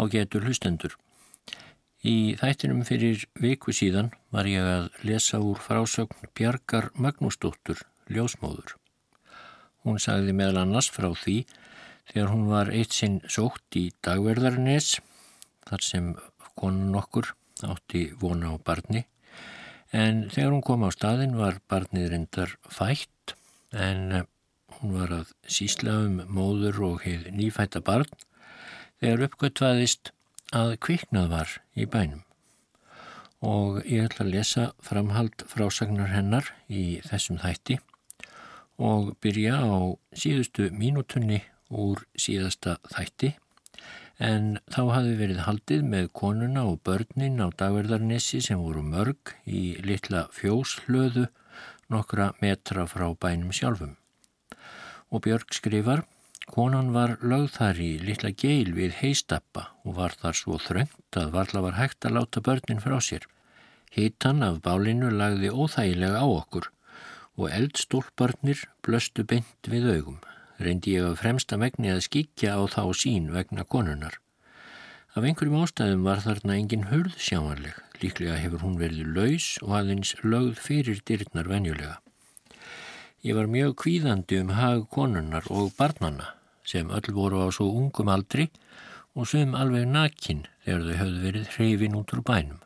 á getur hlustendur. Í þættinum fyrir viku síðan var ég að lesa úr frásögn Bjarkar Magnúsdóttur, ljósmóður. Hún sagði meðal annars frá því þegar hún var eitt sinn sótt í dagverðarnes, þar sem konun okkur átti vona á barni, en þegar hún kom á staðin var barnið reyndar fætt, en hún var að sísla um móður og heið nýfætta barn þegar uppgötvaðist að kviknað var í bænum. Og ég ætla að lesa framhald frásagnar hennar í þessum þætti og byrja á síðustu mínutunni úr síðasta þætti en þá hafi verið haldið með konuna og börnin á dagverðarnessi sem voru mörg í litla fjóslöðu nokkra metra frá bænum sjálfum. Og Björg skrifar Konan var lögð þar í litla geil við heistappa og var þar svo þröngt að varla var hægt að láta börnin frá sér. Hitan af bálinu lagði óþægilega á okkur og eldstólparnir blöstu beint við augum. Reyndi ég að fremsta megni að skikja á þá sín vegna konunar. Af einhverjum ástæðum var þarna engin hurð sjáanleg. Líklega hefur hún verið laus og aðeins lögð fyrir dyrnar venjulega. Ég var mjög kvíðandi um hag konunnar og barnana sem öll voru á svo ungum aldri og sem alveg nakin þegar þau höfðu verið hreyfin út úr bænum.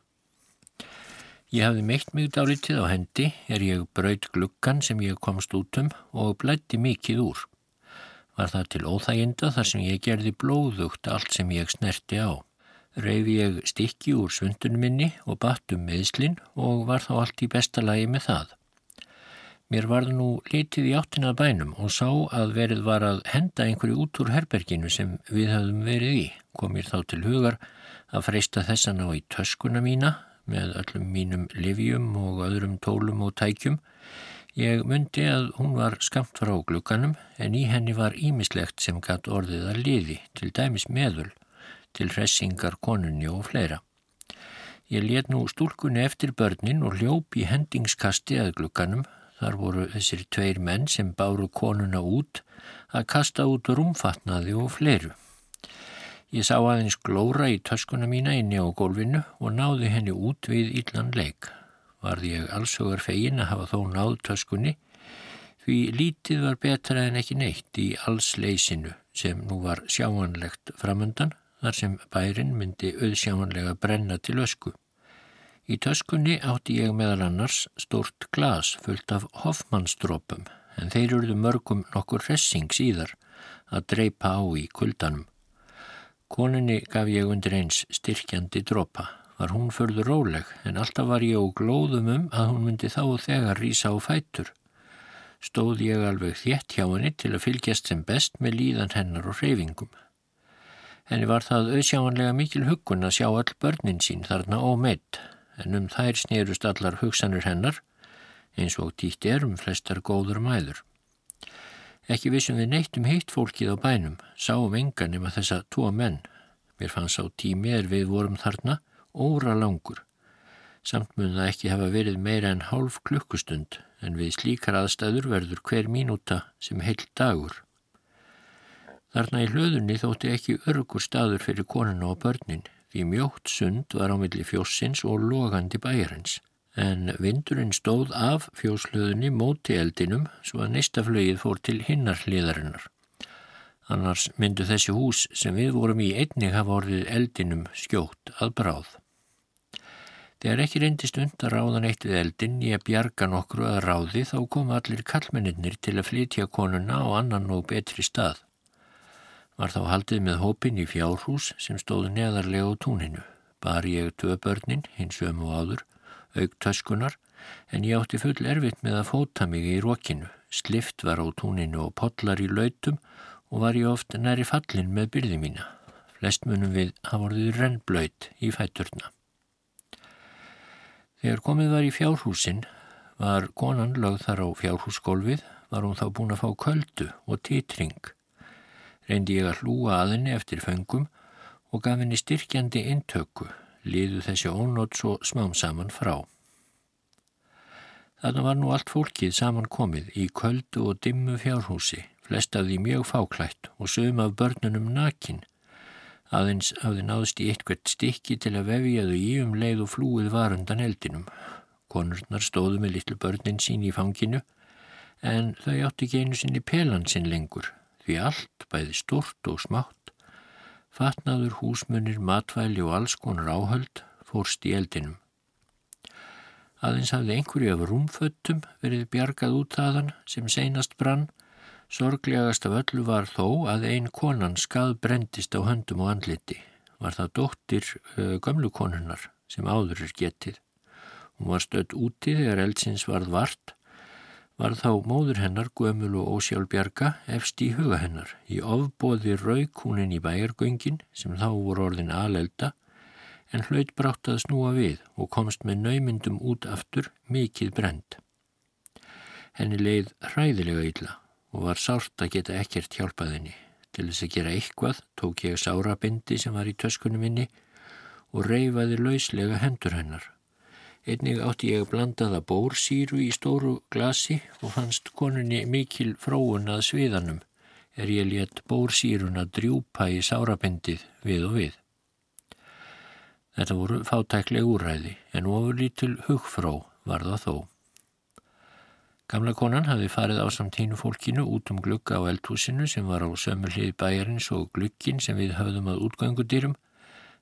Ég hafði meitt mig dálitið á hendi er ég braut gluggan sem ég komst út um og blætti mikið úr. Var það til óþæginda þar sem ég gerði blóðugt allt sem ég snerti á. Reyfi ég stikki úr svundunum minni og batt um meðslinn og var þá allt í besta lagi með það. Mér varð nú litið í áttinað bænum og sá að verið var að henda einhverju út úr herberginu sem við hafðum verið í. Kom mér þá til hugar að freista þessan á í töskuna mína með öllum mínum livjum og öðrum tólum og tækjum. Ég myndi að hún var skamt frá glukkanum en í henni var ímislegt sem gatt orðið að liði, til dæmis meðul, til hressingar konunni og fleira. Ég let nú stúlkunni eftir börnin og hljóp í hendingskasti að glukkanum Þar voru þessir tveir menn sem báru konuna út að kasta út rúmfatnaði og fleiru. Ég sá aðeins glóra í töskuna mína inni á gólfinu og náði henni út við illan leik. Varði ég allsögur fegin að hafa þó náð töskunni því lítið var betra en ekki neitt í alls leysinu sem nú var sjáanlegt framöndan þar sem bærin myndi auðsjáanlega brenna til ösku. Í töskunni átti ég meðal annars stort glas fullt af hoffmannsdrópum en þeir eruðu mörgum nokkur ressing síðar að dreipa á í kuldanum. Koninni gaf ég undir eins styrkjandi drópa. Var hún förður róleg en alltaf var ég á glóðum um að hún myndi þá og þegar rýsa á fætur. Stóð ég alveg þétt hjá henni til að fylgjast sem best með líðan hennar og hreyfingum. Henni var það auðsjáanlega mikil huggun að sjá all börnin sín þarna ómeitt en um þær snýrust allar hugsanir hennar eins og tíkt er um flestar góður mæður. Ekki vissum við neitt um heitt fólkið á bænum, sáum engan nema þessa tvo menn. Mér fannst á tími er við vorum þarna óra langur. Samt mun það ekki hafa verið meira en hálf klukkustund en við slíkar aðstæður verður hver mínúta sem heil dagur. Þarna í hlöðunni þótti ekki örgur staður fyrir konuna og börnin Því mjótt sund var á milli fjóssins og logandi bæjarins, en vindurinn stóð af fjóslöðunni móti eldinum svo að neistaflögið fór til hinnar hliðarinnar. Annars myndu þessi hús sem við vorum í einnig hafa orðið eldinum skjótt að bráð. Þegar ekki reyndist und að ráðan eitt við eldin í að bjarga nokkru að ráði þá kom allir kallmennir til að flytja konuna á annan og betri stað var þá haldið með hópin í fjárhús sem stóð neðarlega á túninu. Bar ég tvö börnin, hins ömu áður, auk töskunar, en ég átti full erfitt með að fóta mig í rókinu. Slift var á túninu og potlar í lautum og var ég oft næri fallin með byrði mína. Flest munum við hafa orðið rennblöyt í fætturna. Þegar komið var í fjárhúsin var konan lögð þar á fjárhúsgólfið, var hún þá búin að fá köldu og titring reyndi ég að hlúa að henni eftir föngum og gaf henni styrkjandi intöku, liðu þessi ónótt svo smám saman frá. Þarna var nú allt fólkið saman komið í köldu og dimmu fjárhúsi, flest af því mjög fáklætt og sögum af börnunum nakin. Aðeins hafði náðst í eitthvert stikki til að vefja þau í um leið og flúið var undan eldinum. Konurnar stóðu með litlu börnin sín í fanginu en þau átti ekki einu sinni pelansinn lengur því allt, bæði stort og smátt, fatnaður húsmunir, matvæli og alls konar áhöld fórst í eldinum. Aðeins hafði einhverju af rúmföttum verið bjargað út aðan sem seinast brann. Sorglegast af öllu var þó að ein konan skað brendist á höndum og andliti. Var það dóttir uh, gömlu konunnar sem áður er getið. Hún var stödd úti þegar eldsins varð vart var þá móður hennar gömul og ósjálfbjarga efst í huga hennar. Í ofbóði rauk húnin í bæjargöngin sem þá voru orðin alelda en hlaut brátt að snúa við og komst með naumyndum út aftur mikið brend. Henni leið hræðilega illa og var sárt að geta ekkert hjálpaðinni. Til þess að gera eitthvað tók ég sárabindi sem var í töskunum minni og reyfaði lauslega hendur hennar. Einnig átti ég blandaða bórsýru í stóru glasi og fannst konunni mikil fróun að sviðanum er ég létt bórsýrun að drjúpa í sárabindið við og við. Þetta voru fátækleg úræði en ofurlítul hugfró var það þó. Gamla konan hafi farið á samt hínu fólkinu út um glugga á eldhúsinu sem var á sömu hlið bæjarins og gluggin sem við höfðum að útgangudýrum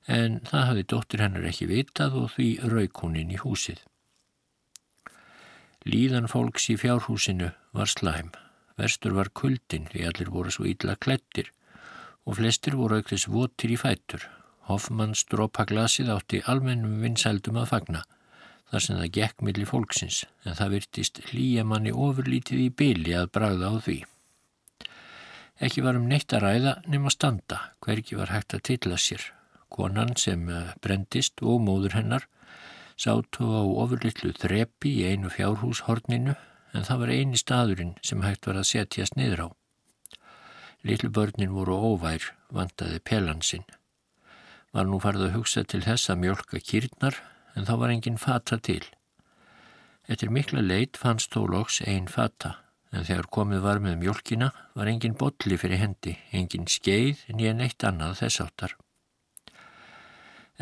en það hafi dóttir hennar ekki vitað og því rauk hún inn í húsið. Líðan fólks í fjárhúsinu var slæm. Verstur var kuldin því allir voru svo illa klettir og flestir voru aukðis votir í fætur. Hoffmanns drópa glasið átti almennum vinsældum að fagna þar sem það gekk millir fólksins en það virtist hlýja manni ofurlítið í byli að bragða á því. Ekki var um neitt að ræða nema standa, hverki var hægt að tilla sér Konan sem eh, brendist og móður hennar sátu á ofurlittlu þrepi í einu fjárhúshorninu en það var eini staðurinn sem hægt var að setjast niður á. Littlu börnin voru óvær, vantaði pelansinn. Var nú farið að hugsa til þess að mjölka kýrnar en þá var enginn fata til. Eftir mikla leit fannst þó loks einn fata en þegar komið var með mjölkina var enginn botli fyrir hendi, enginn skeið en ég neitt annað þess áttar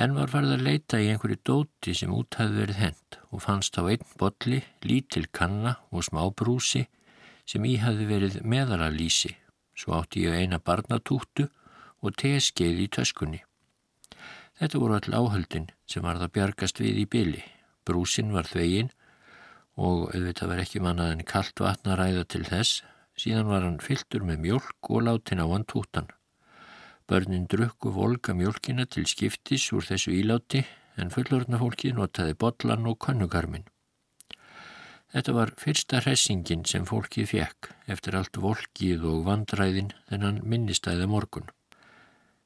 en var farið að leita í einhverju dóti sem út hafði verið hend og fannst á einn bolli, lítil kanna og smá brúsi sem í hafði verið meðalalísi. Svo átti ég eina barnatúttu og teskeið í töskunni. Þetta voru all áhöldin sem var það bjargast við í byli. Brúsin var þvegin og auðvitað var ekki mannað en kallt vatna ræða til þess, síðan var hann fylltur með mjölk og látin á hann tútan. Börnin drukku volga mjölkina til skiptis úr þessu íláti en fullorðna fólki notaði botlan og kannugarmin. Þetta var fyrsta hressingin sem fólkið fekk eftir allt volkið og vandræðin þennan minnistæða morgun.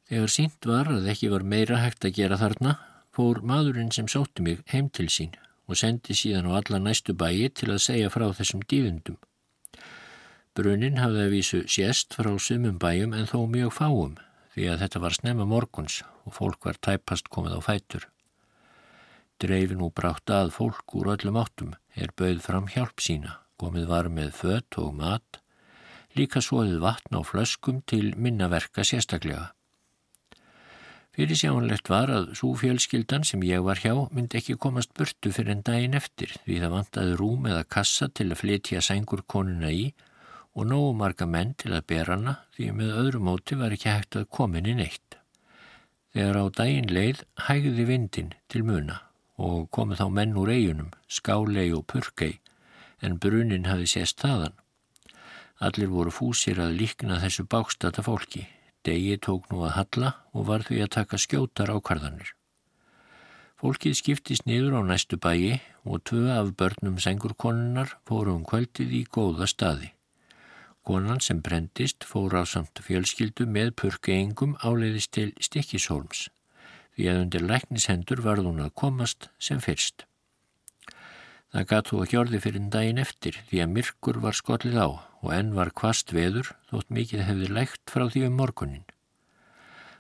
Þegar sínt var að ekki var meira hægt að gera þarna, fór maðurinn sem sótti mig heim til sín og sendi síðan á alla næstu bæi til að segja frá þessum dývundum. Brunin hafði að vísu sérst frá sumum bæjum en þó mjög fáum því að þetta var snemma morguns og fólk var tæpast komið á fætur. Dreifin og brátt að fólk úr öllum áttum er bauð fram hjálp sína, komið var með fött og mat, líka svoðið vatn á flöskum til minnaverka sérstaklega. Fyrir sjánlegt var að svo fjölskyldan sem ég var hjá myndi ekki komast burtu fyrir en daginn eftir því það vantaði rúm eða kassa til að flytja sængur konuna í og nógu marga menn til að bera hana því með öðru móti var ekki hægt að komin í neitt. Þegar á daginn leið hægði vindin til muna og komið þá menn úr eigunum, skálei og purkei, en brunin hafi sést þaðan. Allir voru fúsir að líkna þessu bákstata fólki. Degi tók nú að halla og var því að taka skjótar ákvarðanir. Fólkið skiptist niður á næstu bæi og tvö af börnum sengurkonunnar fóru um kvöldið í góða staði. Konan sem brendist fór á samt fjölskyldu með purkeingum áleiðist til Stikkishólms því að undir læknishendur varð hún að komast sem fyrst. Það gatt þú ekki orði fyrir daginn eftir því að myrkur var skollið á og enn var kvast veður þótt mikið hefði lægt frá því um morgunin.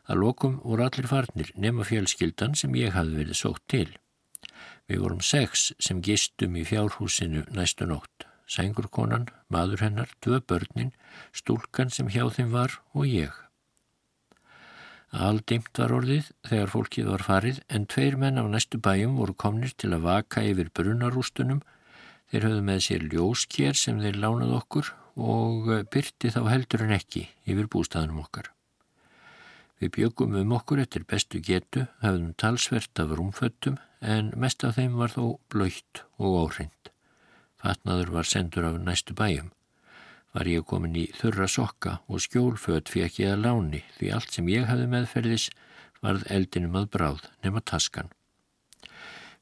Að lokum voru allir farnir nema fjölskyldan sem ég hafði verið sótt til. Við vorum sex sem gistum í fjárhúsinu næstu nótt sængurkonan, maður hennar, tvö börnin, stúlkan sem hjá þeim var og ég. Aldimt var orðið þegar fólkið var farið en tveir menn af næstu bæjum voru komnir til að vaka yfir brunarústunum. Þeir höfðu með sér ljóskjær sem þeir lánað okkur og byrti þá heldur en ekki yfir bústæðanum okkar. Við byggum um okkur eftir bestu getu, hafðum talsvert af rúmföttum en mest af þeim var þó blöytt og óhrind. Fatnaður var sendur af næstu bæjum var ég komin í þurra sokka og skjólföt fekk ég að láni því allt sem ég hafði meðferðis varð eldinum að bráð nema taskan.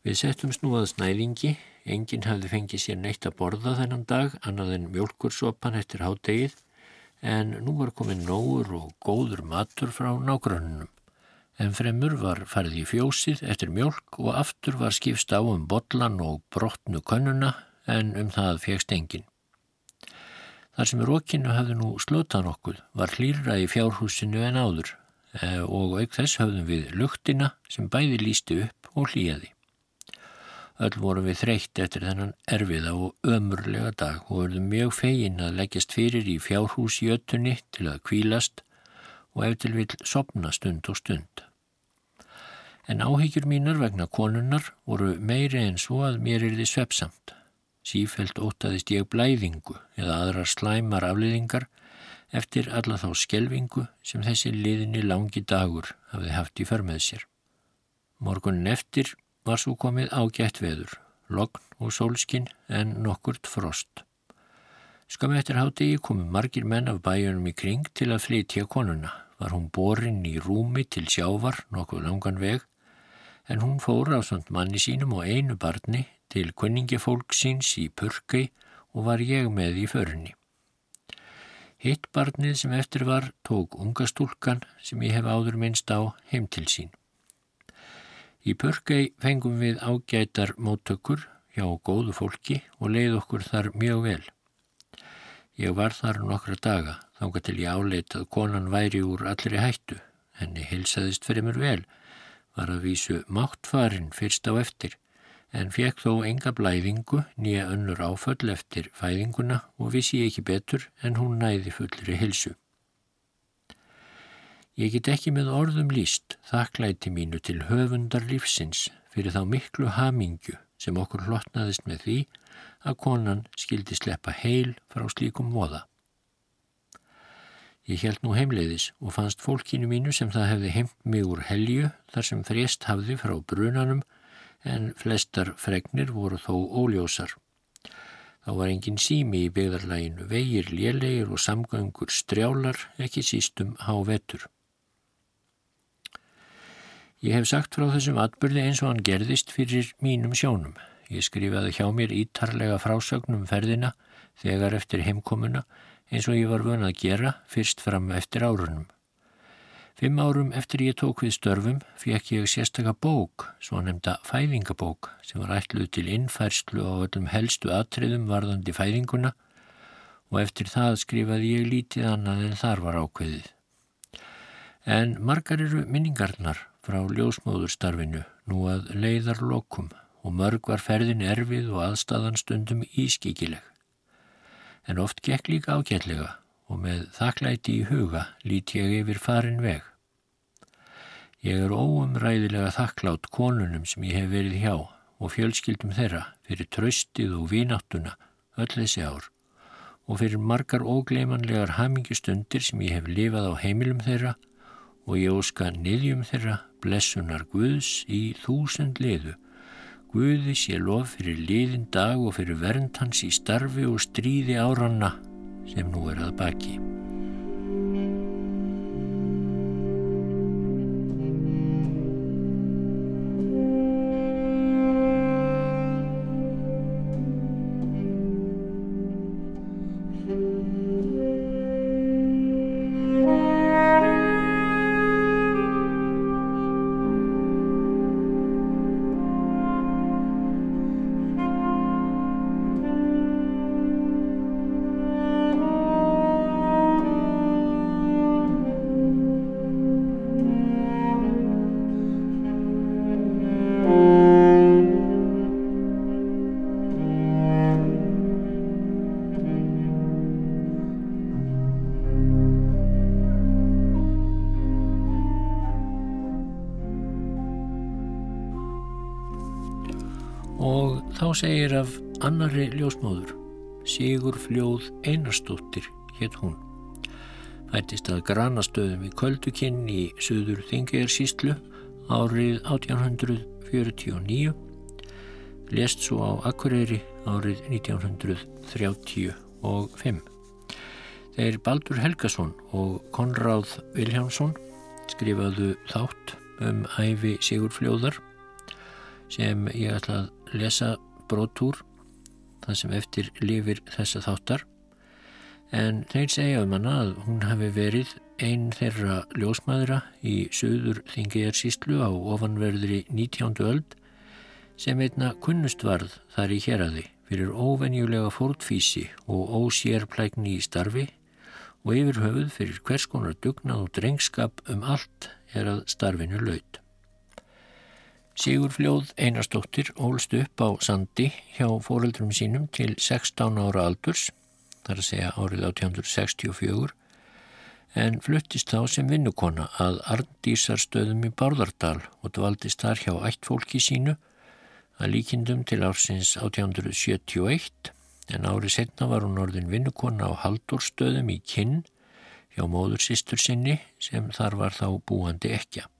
Við settum snúað snæðingi, enginn hafði fengið sér neitt að borða þennan dag annað en mjölkursopan eftir hádegið en nú var komin nógur og góður matur frá nágrannunum. En fremur var farið í fjósið eftir mjölk og aftur var skipst á um botlan og brotnu könnuna en um það fegst enginn. Þar sem rókinu hafði nú slötað nokkuð var hlýra í fjárhúsinu en áður e, og auk þess hafðum við luktina sem bæði lísti upp og hlýjaði. Öll vorum við þreytt eftir þennan erfiða og ömurlega dag og verðum mjög fegin að leggjast fyrir í fjárhús í öttunni til að kvílast og eftir vil sopna stund og stund. En áhyggjur mínar vegna konunnar voru meiri en svo að mér er þið svepsamt. Sífælt ótaðist ég blæðingu eða aðrar slæmar afliðingar eftir alla þá skelvingu sem þessi liðinni langi dagur hafði haft í förmið sér. Morgunin eftir var svo komið ágætt veður, logn og sólskinn en nokkurt frost. Skam eftir hátegi komu margir menn af bæjunum í kring til að flytja konuna. Var hún borin í rúmi til sjávar nokkuð langan veg en hún fór á svont manni sínum og einu barni til kunningefólk síns í purkei og var ég með í förunni. Hitt barnið sem eftir var tók unga stúlkan sem ég hef áður minnst á heim til sín. Í purkei fengum við ágætar móttökur hjá góðu fólki og leið okkur þar mjög vel. Ég var þar nokkra daga þánga til ég áleit að konan væri úr allri hættu, henni hilsaðist fyrir mér vel var að vísu máttfarin fyrst á eftir en fekk þó enga blæðingu nýja önnur áföll eftir fæðinguna og vissi ekki betur en hún næði fullri hilsu. Ég get ekki með orðum líst þakklæti mínu til höfundar lífsins fyrir þá miklu hamingju sem okkur hlotnaðist með því að konan skildi sleppa heil frá slíkum móða. Ég held nú heimleiðis og fannst fólkinu mínu sem það hefði heimt mig úr helju þar sem frést hafði frá brunanum en flestar fregnir voru þó óljósar. Þá var engin sími í byggðarlæginu, vegir, lélegir og samgöngur strjálar, ekki sístum há vetur. Ég hef sagt frá þessum atbyrði eins og hann gerðist fyrir mínum sjónum. Ég skrifaði hjá mér ítarlega frásögnum ferðina þegar eftir heimkomuna eins og ég var vön að gera fyrst fram eftir árunum. Fimm árum eftir ég tók við störfum fekk ég sérstakka bók, svo nefnda fæðingabók, sem var ætluð til innfærslu á öllum helstu atriðum varðandi fæðinguna og eftir það skrifaði ég lítið annað en þar var ákveðið. En margar eru minningarnar frá ljósmóðurstarfinu nú að leiðar lokum og mörg var ferðin erfið og aðstæðan stundum ískikileg en oft gekk líka ágætlega og með þakklæti í huga lít ég yfir farin veg. Ég er óumræðilega þakklátt konunum sem ég hef verið hjá og fjölskyldum þeirra fyrir tröstið og vínattuna öll þessi ár og fyrir margar ógleimanlegar hamingistundir sem ég hef lifað á heimilum þeirra og ég óska niðjum þeirra blessunar Guðs í þúsund liðu Guði sé lof fyrir liðin dag og fyrir vernd hans í starfi og stríði áranna sem nú er að baki. Segir af annari ljósmóður, Sigur Fljóð Einarstóttir hétt hún. Fættist að granastöðum í Köldukinn í Suður Þingegjarsíslu árið 1849, lest svo á Akureyri árið 1935. Þeir Baldur Helgason og Konráð Viljámsson skrifaðu þátt um æfi Sigur Fljóðar sem ég ætla að lesa brotúr það sem eftir lifir þessa þáttar en þeir segja um hana að hún hafi verið einn þeirra ljósmaðra í söður þingiðarsýslu á ofanverðri 19. öld sem einna kunnustvarð þar í héradi fyrir óvenjulega fórtfísi og ósérplækni í starfi og yfir höfuð fyrir hvers konar dugnað og drengskap um allt er að starfinu laud. Sigurfljóð Einarstóttir ólst upp á Sandi hjá fóreldrum sínum til 16 ára aldurs, þar að segja árið 1864, en fluttist þá sem vinnukonna að Arndísarstöðum í Bárðardal og dvaldist þar hjá ættfólki sínu að líkindum til ársins 1871, en árið setna var hún orðin vinnukonna á Haldurstöðum í Kinn hjá móðursistur sinni sem þar var þá búandi ekja.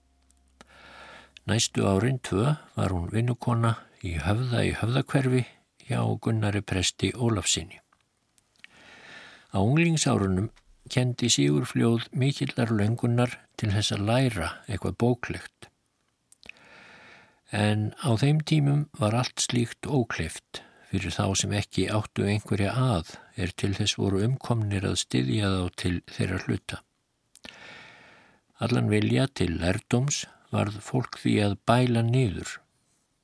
Næstu árin tvö var hún vinnukonna í höfða í höfðakverfi hjá Gunnari presti Ólafsinni. Á unglingsárunum kendi Sigur Fljóð mikillar löngunar til þess að læra eitthvað bóklegt. En á þeim tímum var allt slíkt ókleift fyrir þá sem ekki áttu einhverja að er til þess voru umkomnir að styðja þá til þeirra hluta. Allan vilja til lærdoms varð fólk því að bæla niður,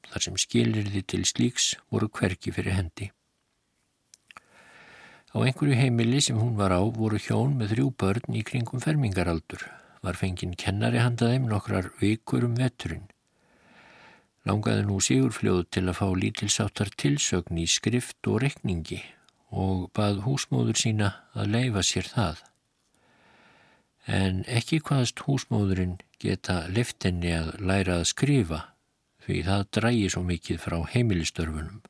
þar sem skilirði til slíks voru hverki fyrir hendi. Á einhverju heimili sem hún var á voru hjón með þrjú börn í kringum fermingaraldur, var fenginn kennari handaðeim nokkrar vikur um veturinn. Langaði nú Sigurfljóð til að fá lítilsáttar tilsögn í skrift og rekningi og bað húsmóður sína að leifa sér það en ekki hvaðast húsmóðurinn geta liftinni að læra að skrifa því það drægi svo mikið frá heimilistörfunum.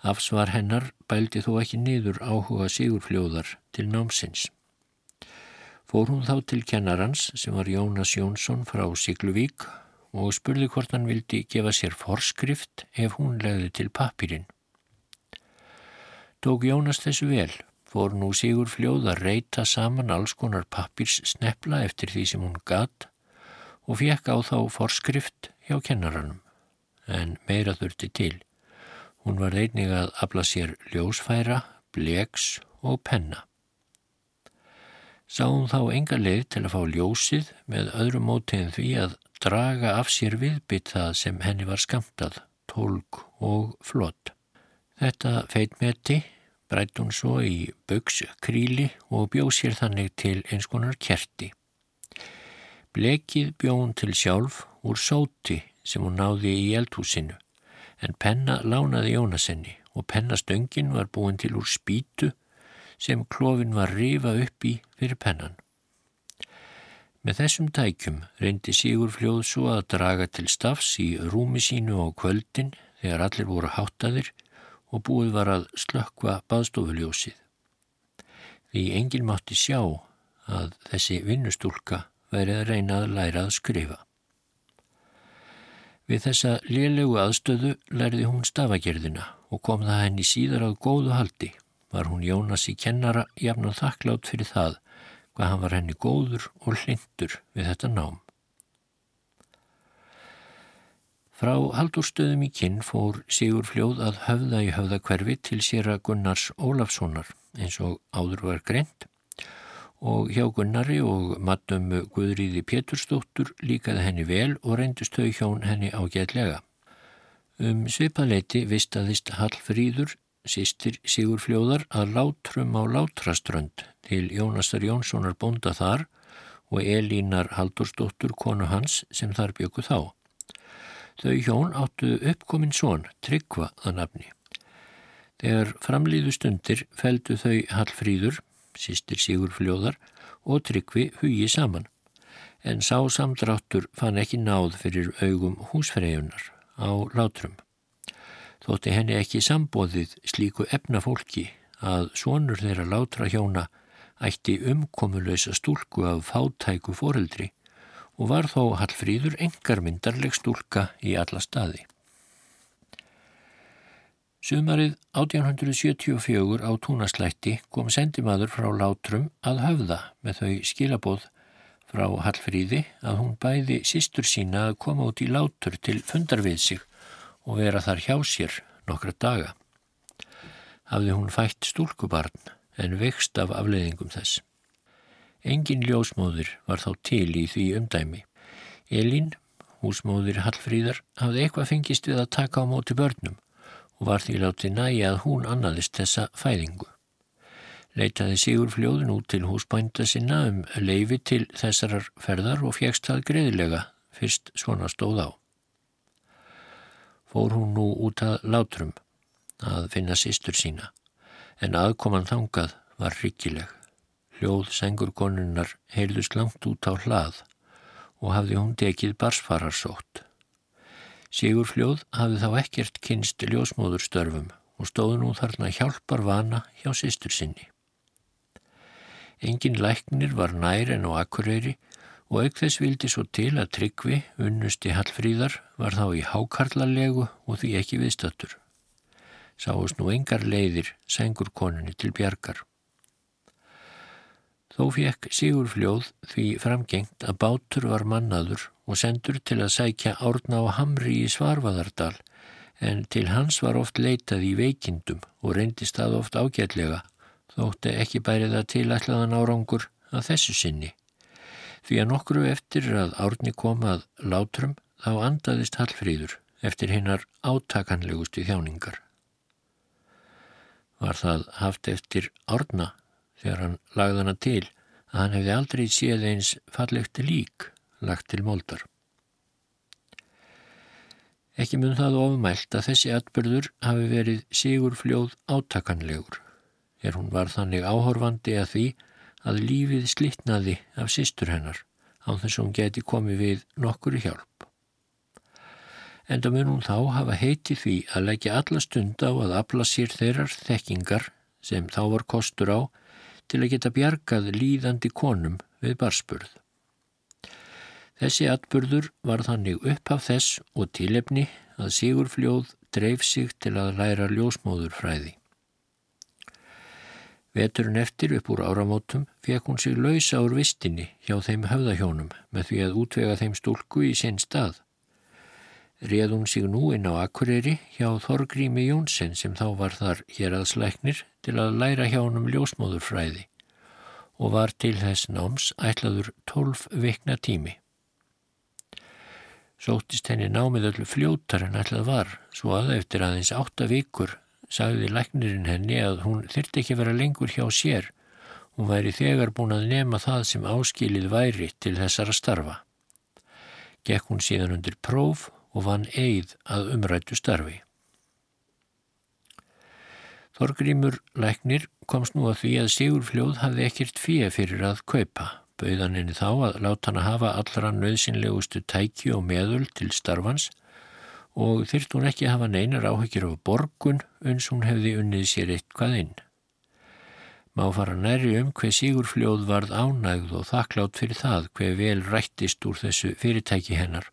Afsvar hennar bældi þó ekki niður áhuga sigurfljóðar til námsins. Fór hún þá til kennarans sem var Jónas Jónsson frá Sigluvík og spurði hvort hann vildi gefa sér forskrift ef hún legði til pappirinn. Tók Jónas þessu vel fór nú Sigur Fljóð að reyta saman alls konar pappirs snepla eftir því sem hún gatt og fekk á þá forskrift hjá kennaranum. En meira þurfti til. Hún var einnig að afla sér ljósfæra, blegs og penna. Sá hún þá enga leið til að fá ljósið með öðru móti en því að draga af sér viðbytt það sem henni var skamtað, tólk og flott. Þetta feitmeti brætt hún svo í bögskríli og bjóð sér þannig til eins konar kerti. Blekið bjóð hún til sjálf úr sóti sem hún náði í eldhúsinu, en penna lánaði Jónasenni og pennastöngin var búin til úr spýtu sem klófin var rifa upp í fyrir pennan. Með þessum tækjum reyndi Sigur Fljóð svo að draga til stafs í rúmi sínu á kvöldin þegar allir voru háttaðir og búið var að slökkva baðstofuljósið. Því enginn mátti sjá að þessi vinnustúlka væri að reyna að læra að skrifa. Við þessa lélegu aðstöðu lærði hún stafagerðina og kom það henni síðar á góðu haldi. Var hún Jónas í kennara jafn og þakklátt fyrir það hvað hann var henni góður og hlindur við þetta nám. Frá haldurstöðum í kinn fór Sigur Fljóð að höfða í höfðakverfi til sér að Gunnars Ólafssonar eins og áður var greint og hjá Gunnari og maddömmu Guðríði Pétursdóttur líkaði henni vel og reyndust þau hjón henni ágætlega. Um svipaleiti vistaðist Hallfríður, sýstir Sigur Fljóðar, að látrum á Látraströnd til Jónastar Jónssonar bonda þar og Elínar Haldursdóttur konu hans sem þar bjöku þá. Þau hjón áttu uppkominn són, tryggva að nafni. Þegar framlýðu stundir feldu þau Hallfríður, sýstir Sigur Fljóðar, og tryggvi hugi saman. En sá samdráttur fann ekki náð fyrir augum húsfreyjunar. á látrum. Þótti henni ekki sambóðið slíku efnafólki að sonur þeirra látra hjóna ætti umkomulösa stúlku af fátæku foreldri og var þó Hallfríður engarmyndarleg stúlka í alla staði. Sumarið 1874 á túnaslætti kom sendimaður frá Látrum að höfða með þau skilabóð frá Hallfríði að hún bæði sístur sína að koma út í Látur til fundar við sig og vera þar hjá sér nokkra daga. Hafði hún fætt stúlkubarn en vext af afleiðingum þess. Engin ljósmóður var þá til í því umdæmi. Elín, húsmóður Hallfríðar, hafði eitthvað fengist við að taka á móti börnum og var því látið næja að hún annaðist þessa fæðingu. Leitaði Sigur fljóðun út til húsbænda sinna um leifi til þessarar ferðar og fjekst það greiðilega fyrst svona stóð á. Fór hún nú út að látrum að finna sýstur sína en aðkoman þangað var ríkileg. Hljóð sengur konunnar heyrðust langt út á hlað og hafði hún dekið barsfararsótt. Sigur fljóð hafði þá ekkert kynst ljósmóðurstörfum og stóði nú þarna hjálpar vana hjá sýstur sinni. Engin læknir var nær en á akkureyri og auk þess vildi svo til að tryggvi, unnusti Hallfríðar, var þá í hákarlalegu og því ekki viðstattur sáist nú engar leiðir sengur konunni til bjargar. Þó fekk Sigur Fljóð því framgengt að bátur var mannaður og sendur til að sækja árna á Hamri í Svarvaðardal en til hans var oft leitað í veikindum og reyndist það oft ágætlega þótti ekki bærið að tilætlaðan árangur að þessu sinni. Því að nokkru eftir að árni komað látrum þá andaðist Hallfríður eftir hinnar átakanlegustu þjáningar var það haft eftir orna þegar hann lagði hana til að hann hefði aldrei séð eins fallegt lík lagt til moldar. Ekki mun það ofmælt að þessi atbyrður hafi verið sigur fljóð átakanlegur, er hún var þannig áhorfandi að því að lífið slittnaði af sístur hennar á þess að hún geti komið við nokkuri hjálp en það mun hún þá hafa heiti því að leggja alla stund á að afla sér þeirrar þekkingar sem þá var kostur á til að geta bjargað líðandi konum við barspurð. Þessi atburður var þannig upp af þess og tilefni að Sigur Fljóð dreif sig til að læra ljósmóðurfræði. Veturinn eftir upp úr áramótum fekk hún sig lausa úr vistinni hjá þeim höfðahjónum með því að útvega þeim stúlku í sinn stað reð hún sig nú inn á Akureyri hjá Þorgrími Jónsson sem þá var þar hér að slæknir til að læra hjá hann um ljósmóðurfræði og var til þess náms ætlaður tólf vikna tími. Sóttist henni námið öllu fljótar en ætlað var, svo að eftir aðeins átta vikur sagði læknirinn henni að hún þyrti ekki vera lengur hjá sér. Hún væri þegar búin að nema það sem áskilið væri til þessara starfa. Gekk hún síðan undir próf og vann eigð að umrættu starfi. Þorgrymur læknir komst nú að því að Sigurfljóð hafði ekkert fíja fyrir að kaupa, bauðan henni þá að láta hann að hafa allra nöðsynlegustu tæki og meðul til starfans og þyrst hún ekki að hafa neinar áhyggjur af borgun uns hún hefði unnið sér eitthvað inn. Má fara næri um hver Sigurfljóð varð ánægð og þakklátt fyrir það hver vel rættist úr þessu fyrirtæki hennar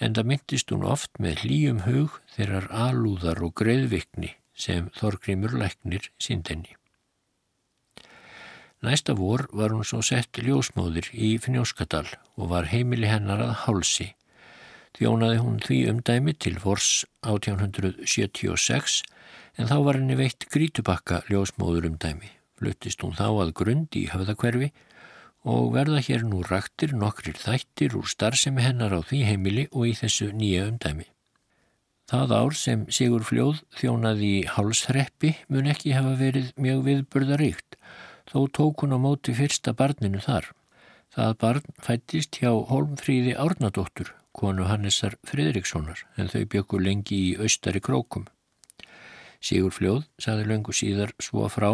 en það myndist hún oft með hlýjum hug þeirrar alúðar og greiðvikni sem Þorgrymur læknir síndenni. Næsta vor var hún svo sett ljósmóðir í Fnjóskadal og var heimili hennar að hálsi. Þjónaði hún því umdæmi til vors 1876 en þá var henni veitt grítubakka ljósmóður umdæmi. Fluttist hún þá að grund í höfðakverfi og verða hér nú raktir nokkrir þættir úr starfsemi hennar á því heimili og í þessu nýja umdæmi. Það ár sem Sigur Fljóð þjónaði í hálsreppi mun ekki hafa verið mjög viðburðaríkt, þó tók hún á móti fyrsta barninu þar. Það barn fættist hjá Holmfríði Árnadóttur, konu Hannesar Fridrikssonar, en þau byggur lengi í austari krókum. Sigur Fljóð saði löngu síðar svo frá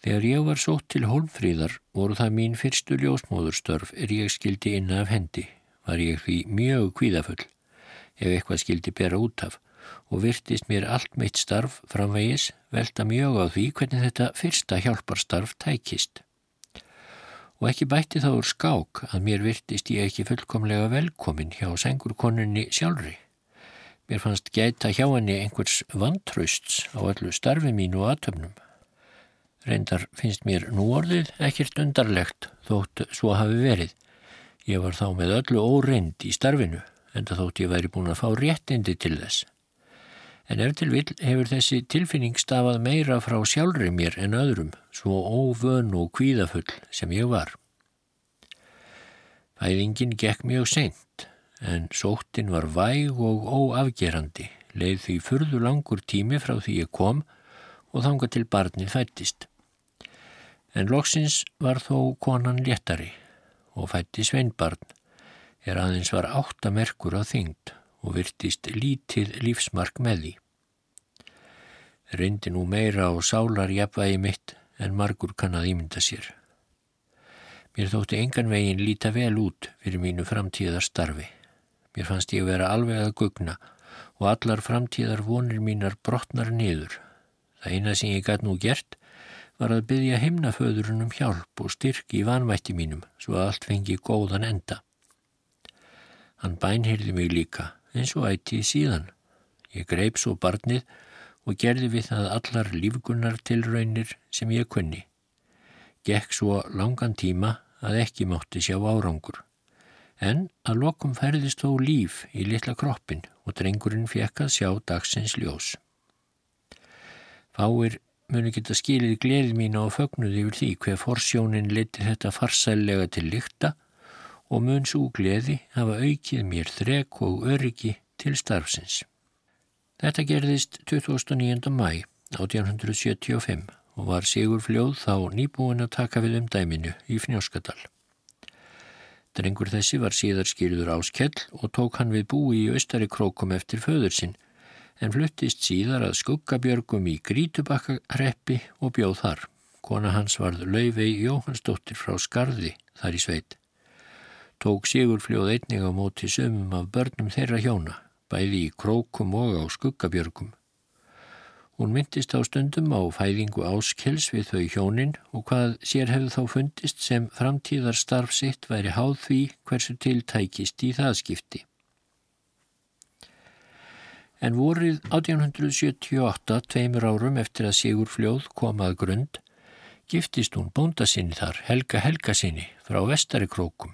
Þegar ég var sótt til Holmfríðar voru það mín fyrstu ljósmóðurstörf er ég skildi inna af hendi. Var ég því mjög kvíðafull. ef eitthvað skildi bera út af og virtist mér allt meitt starf framvegis velta mjög á því hvernig þetta fyrsta hjálparstarf tækist. Og ekki bætti þá úr skák að mér virtist ég ekki fullkomlega velkomin hjá sengurkonunni sjálfri. Mér fannst gæta hjá henni einhvers vantrausts á öllu starfi mínu og aðtöfnum. Reyndar finnst mér nú orðið ekkert undarlegt þótt svo hafi verið. Ég var þá með öllu óreind í starfinu en það þótt ég væri búin að fá réttindi til þess. En ef til vil hefur þessi tilfinning stafað meira frá sjálfri mér en öðrum, svo óvön og kvíðafull sem ég var. Fæðingin gekk mjög seint, en sóttin var væg og óafgerandi, leið því furðu langur tími frá því ég kom og þanga til barnið fættist. En loksins var þó konan léttari og fætti sveinbarn, er aðeins var áttamerkur á þyngd og virtist lítið lífsmark með því. Reyndi nú meira á sálar jafnvægi mitt en margur kann að ímynda sér. Mér þótti engan veginn líta vel út fyrir mínu framtíðar starfi. Mér fannst ég vera alveg að gugna og allar framtíðar vonir mínar brotnar niður. Það eina sem ég gæt nú gert var að byggja himnaföðurinn um hjálp og styrki í vanvætti mínum svo að allt fengi góðan enda. Hann bænhyrði mig líka eins og ætti síðan. Ég greip svo barnið og gerði við það allar lífgunnar tilraunir sem ég kunni. Gekk svo langan tíma að ekki mátti sjá árangur. En að lokum færðist þó líf í litla kroppin og drengurinn fekk að sjá dagsins ljós. Fáir muni geta skilið gleði mína og fögnuð yfir því hver forsjónin leti þetta farsælega til lykta og mun svo gleði hafa aukið mér þrek og öryggi til starfsins. Þetta gerðist 29. mæ 1875 og var Sigur Fljóð þá nýbúin að taka við umdæminu í Fnjóskadal. Drengur þessi var síðar skýrður áskell og tók hann við búi í austari krókum eftir föður sinn en fluttist síðar að skuggabjörgum í Grítubakkareppi og bjóð þar. Kona hans varð Laufey Jóhannsdóttir frá Skarði þar í sveit tók Sigurfljóð einning á móti sömum af börnum þeirra hjóna, bæði í krókum og á skuggabjörgum. Hún myndist á stundum á fæðingu áskels við þau hjónin og hvað sér hefðu þá fundist sem framtíðar starf sitt væri háð því hversu tiltækist í það skipti. En vorið 1878, tveimur árum eftir að Sigur Fljóð kom að grund, giftist hún bónda sinni þar, Helga Helga sinni, frá vestari krókum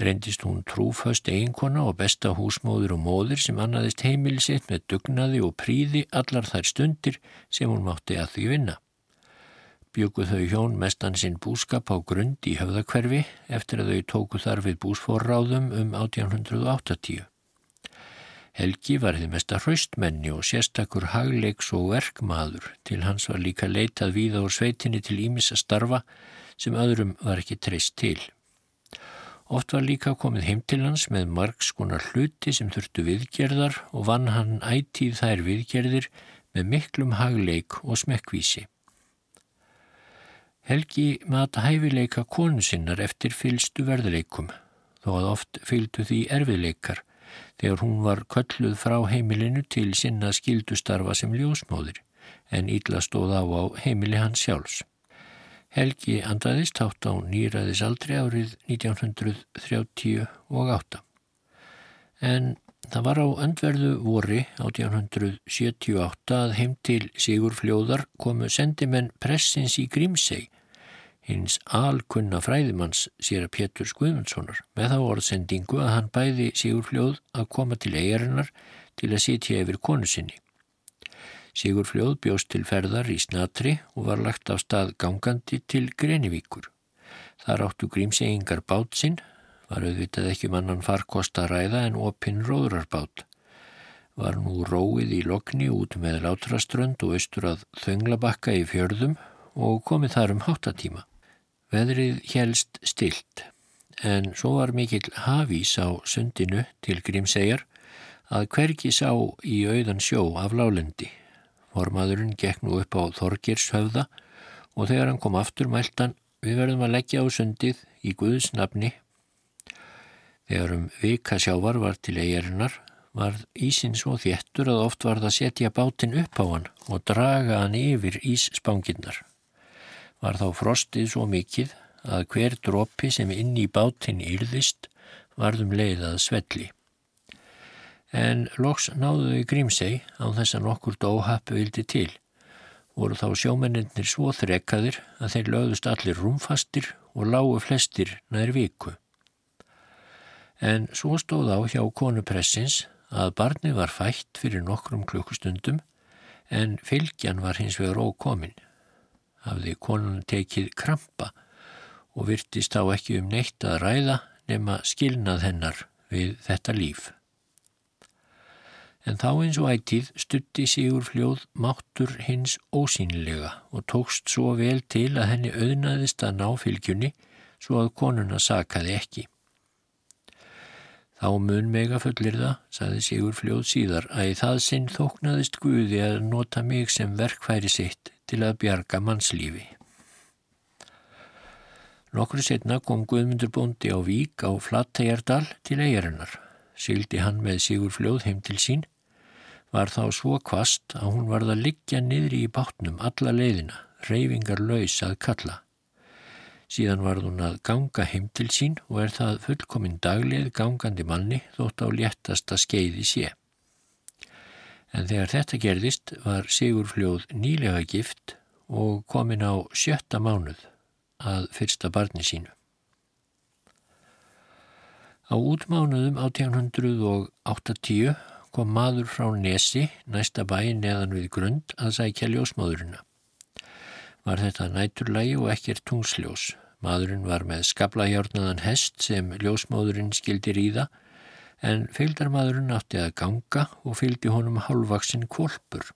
reyndist hún trúföst eiginkona og besta húsmóður og móður sem annaðist heimilisitt með dugnaði og príði allar þær stundir sem hún mátti að því vinna. Bjöguð þau hjón mestan sinn búskap á grund í höfðakverfi eftir að þau tóku þar við búsforráðum um 1880. Helgi var þið mesta hraustmenni og sérstakur hagleiks og verkmaður til hans var líka leitað víða úr sveitinni til ímis að starfa sem öðrum var ekki treyst til. Oft var líka komið heim til hans með margskonar hluti sem þurftu viðgerðar og vann hann ætíð þær viðgerðir með miklum hagleik og smekkvísi. Helgi mata hæfileika konu sinnar eftir fylstu verðleikum, þó að oft fylgdu því erfiðleikar þegar hún var kölluð frá heimilinu til sinna skildustarfa sem ljósmóðir en ítla stóð á á heimili hans sjálfs. Helgi andaðist átt á nýraðis aldrei árið 1938. En það var á öndverðu vori 1878 að heim til Sigur Fljóðar komu sendimenn pressins í Grímsei, hins alkunna fræðimanns sér að Pétur Skvumundssonar, með þá orðsendingu að hann bæði Sigur Fljóð að koma til eigarinnar til að sitja yfir konu sinni. Sigur Fljóð bjóst til ferðar í snatri og var lagt af stað gangandi til Grenivíkur. Þar áttu grímsegingar bát sinn, var auðvitað ekki mannan um farkosta ræða en opinn róðrarbát. Var nú róið í lokni út með látraströnd og austur að þönglabakka í fjörðum og komið þar um háttatíma. Veðrið helst stilt, en svo var mikill hafís á sundinu til grímsegjar að hverki sá í auðan sjó af lálendi Formaðurinn gekk nú upp á Þorgirshöfða og þegar hann kom aftur mæltan við verðum að leggja á sundið í Guðs nafni. Þegar um vika sjávar var til eigarinnar varð ísin svo þéttur að oft varð að setja bátinn upp á hann og draga hann yfir ísspánginnar. Var þá frostið svo mikið að hver drópi sem inn í bátinn yrðist varðum leiðað svelli. En loks náðuðu í Grímsei á þess að nokkur dóhapp vildi til. Voru þá sjómennir svo þrekkaðir að þeir lögðust allir rúmfastir og lágu flestir nær viku. En svo stóð á hjá konupressins að barni var fætt fyrir nokkrum klukkustundum en fylgjan var hins vegar ókomin. Hafði konun tekið krampa og virtist þá ekki um neitt að ræða nema skilnað hennar við þetta líf. En þá eins og ætið stutti Sigur fljóð máttur hins ósýnilega og tókst svo vel til að henni auðnaðist að ná fylgjunni svo að konuna sakaði ekki. Þá mun mega fullir það, saði Sigur fljóð síðar, að í það sinn þóknaðist Guði að nota mig sem verkfæri sitt til að bjarga mannslífi. Nokkru setna kom Guðmundur bóndi á Vík á Flattæjardal til eigarinnar. Sildi hann með Sigur fljóð heim til sín. Var þá svo kvast að hún varð að liggja niðri í bátnum alla leiðina, reyfingar laus að kalla. Síðan var hún að ganga heim til sín og er það fullkominn daglið gangandi manni þótt á léttasta skeiði sé. En þegar þetta gerðist var Sigurfljóð nýlega gift og komin á sjötta mánuð að fyrsta barni sínu. Á útmánuðum 1880 kom maður frá Nesi, næsta bæi neðan við grund, að sækja ljósmáðurina. Var þetta næturlægi og ekkert tungsljós. Maðurinn var með skablahjárnaðan hest sem ljósmáðurinn skildi ríða en fylgdarmadurinn átti að ganga og fylgdi honum hálfvaksinn kvolpur.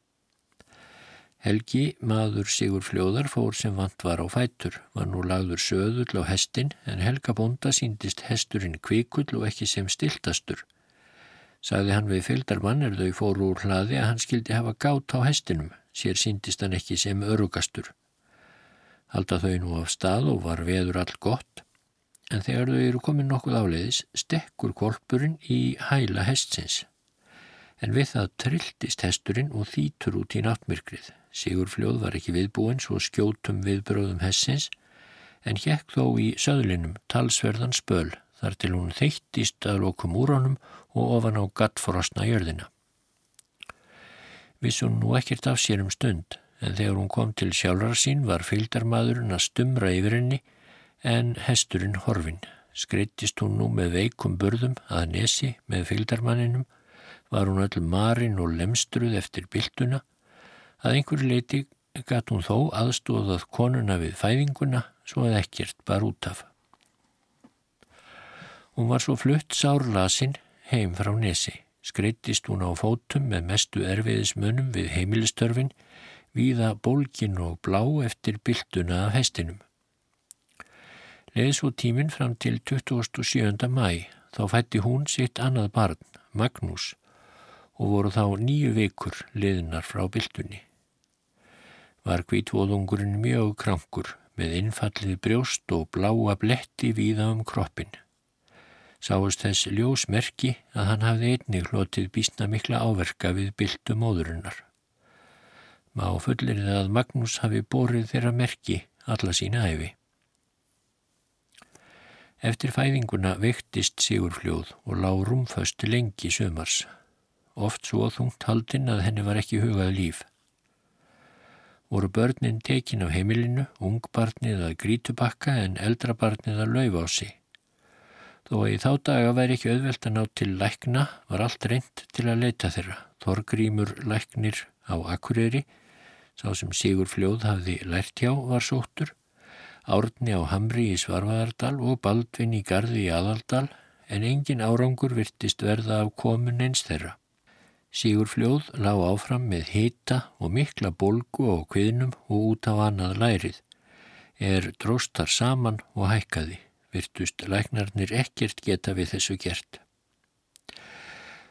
Helgi, maður Sigur Fljóðar, fór sem vant var á fætur, var nú lagður söðull á hestin en Helga Bonda síndist hesturinn kvikull og ekki sem stiltastur. Sagði hann við fylgdarmann er þau fóru úr hlaði að hann skildi hafa gát á hestinum, sér síndist hann ekki sem örugastur. Halda þau nú af stað og var veður all gott, en þegar þau eru komin nokkuð áleiðis stekkur kolpurinn í hæla hestsins. En við það trilltist hesturinn og þýtur út í náttmyrkrið. Sigur fljóð var ekki viðbúinn svo skjótum viðbröðum hessins, en hjekk þó í söðlinum talsverðan spöl þar til hún þeittist að lokum úr honum og ofan á gattfrostna jörðina. Vissum nú ekkert af sér um stund, en þegar hún kom til sjálfrar sín var fylgdarmadurinn að stumra yfir henni en hesturinn horfin. Skreittist hún nú með veikum burðum að nesi með fylgdarmanninum, var hún öll marinn og lemstruð eftir byltuna, að einhverju leiti gatt hún þó aðstóðað konuna við fæðinguna svo að ekkert bar út af. Hún var svo flutt sárlasinn heim frá nesi. Skreittist hún á fótum með mestu erfiðismunum við heimilistörfin víða bólkin og blá eftir byltuna af hestinum. Leði svo tíminn fram til 27. mæ þá fætti hún sitt annað barn, Magnús, og voru þá nýju vikur liðnar frá byltunni. Var kvítvóðungurinn mjög krankur með innfallið brjóst og bláa bletti víða um kroppin. Sáist þess ljósmerki að hann hafði einnig hlotið bísna mikla áverka við byltu móðurinnar. Má fullir það að Magnús hafi borið þeirra merki alla sína æfi. Eftir fæðinguna vektist Sigurfljóð og lág rúmföst lengi sömars. Oft svo þungt haldinn að henni var ekki hugað líf. Voru börnin tekin af heimilinu, ungbarnið að grítubakka en eldrabarnið að laufa á sig. Þó að í þá daga væri ekki auðvelt að ná til lækna var allt reynd til að leita þeirra. Þorgrymur læknir á Akureyri Sá sem Sigur Fljóð hafði lært hjá var sóttur, Árni á Hamri í Svarvaðardal og Baldvin í Garði í Aðaldal en engin árangur virtist verða af komun eins þeirra. Sigur Fljóð lág áfram með hita og mikla bolgu á kviðnum og út á annað lærið. Er dróstar saman og hækkaði, virtust læknarnir ekkert geta við þessu gert.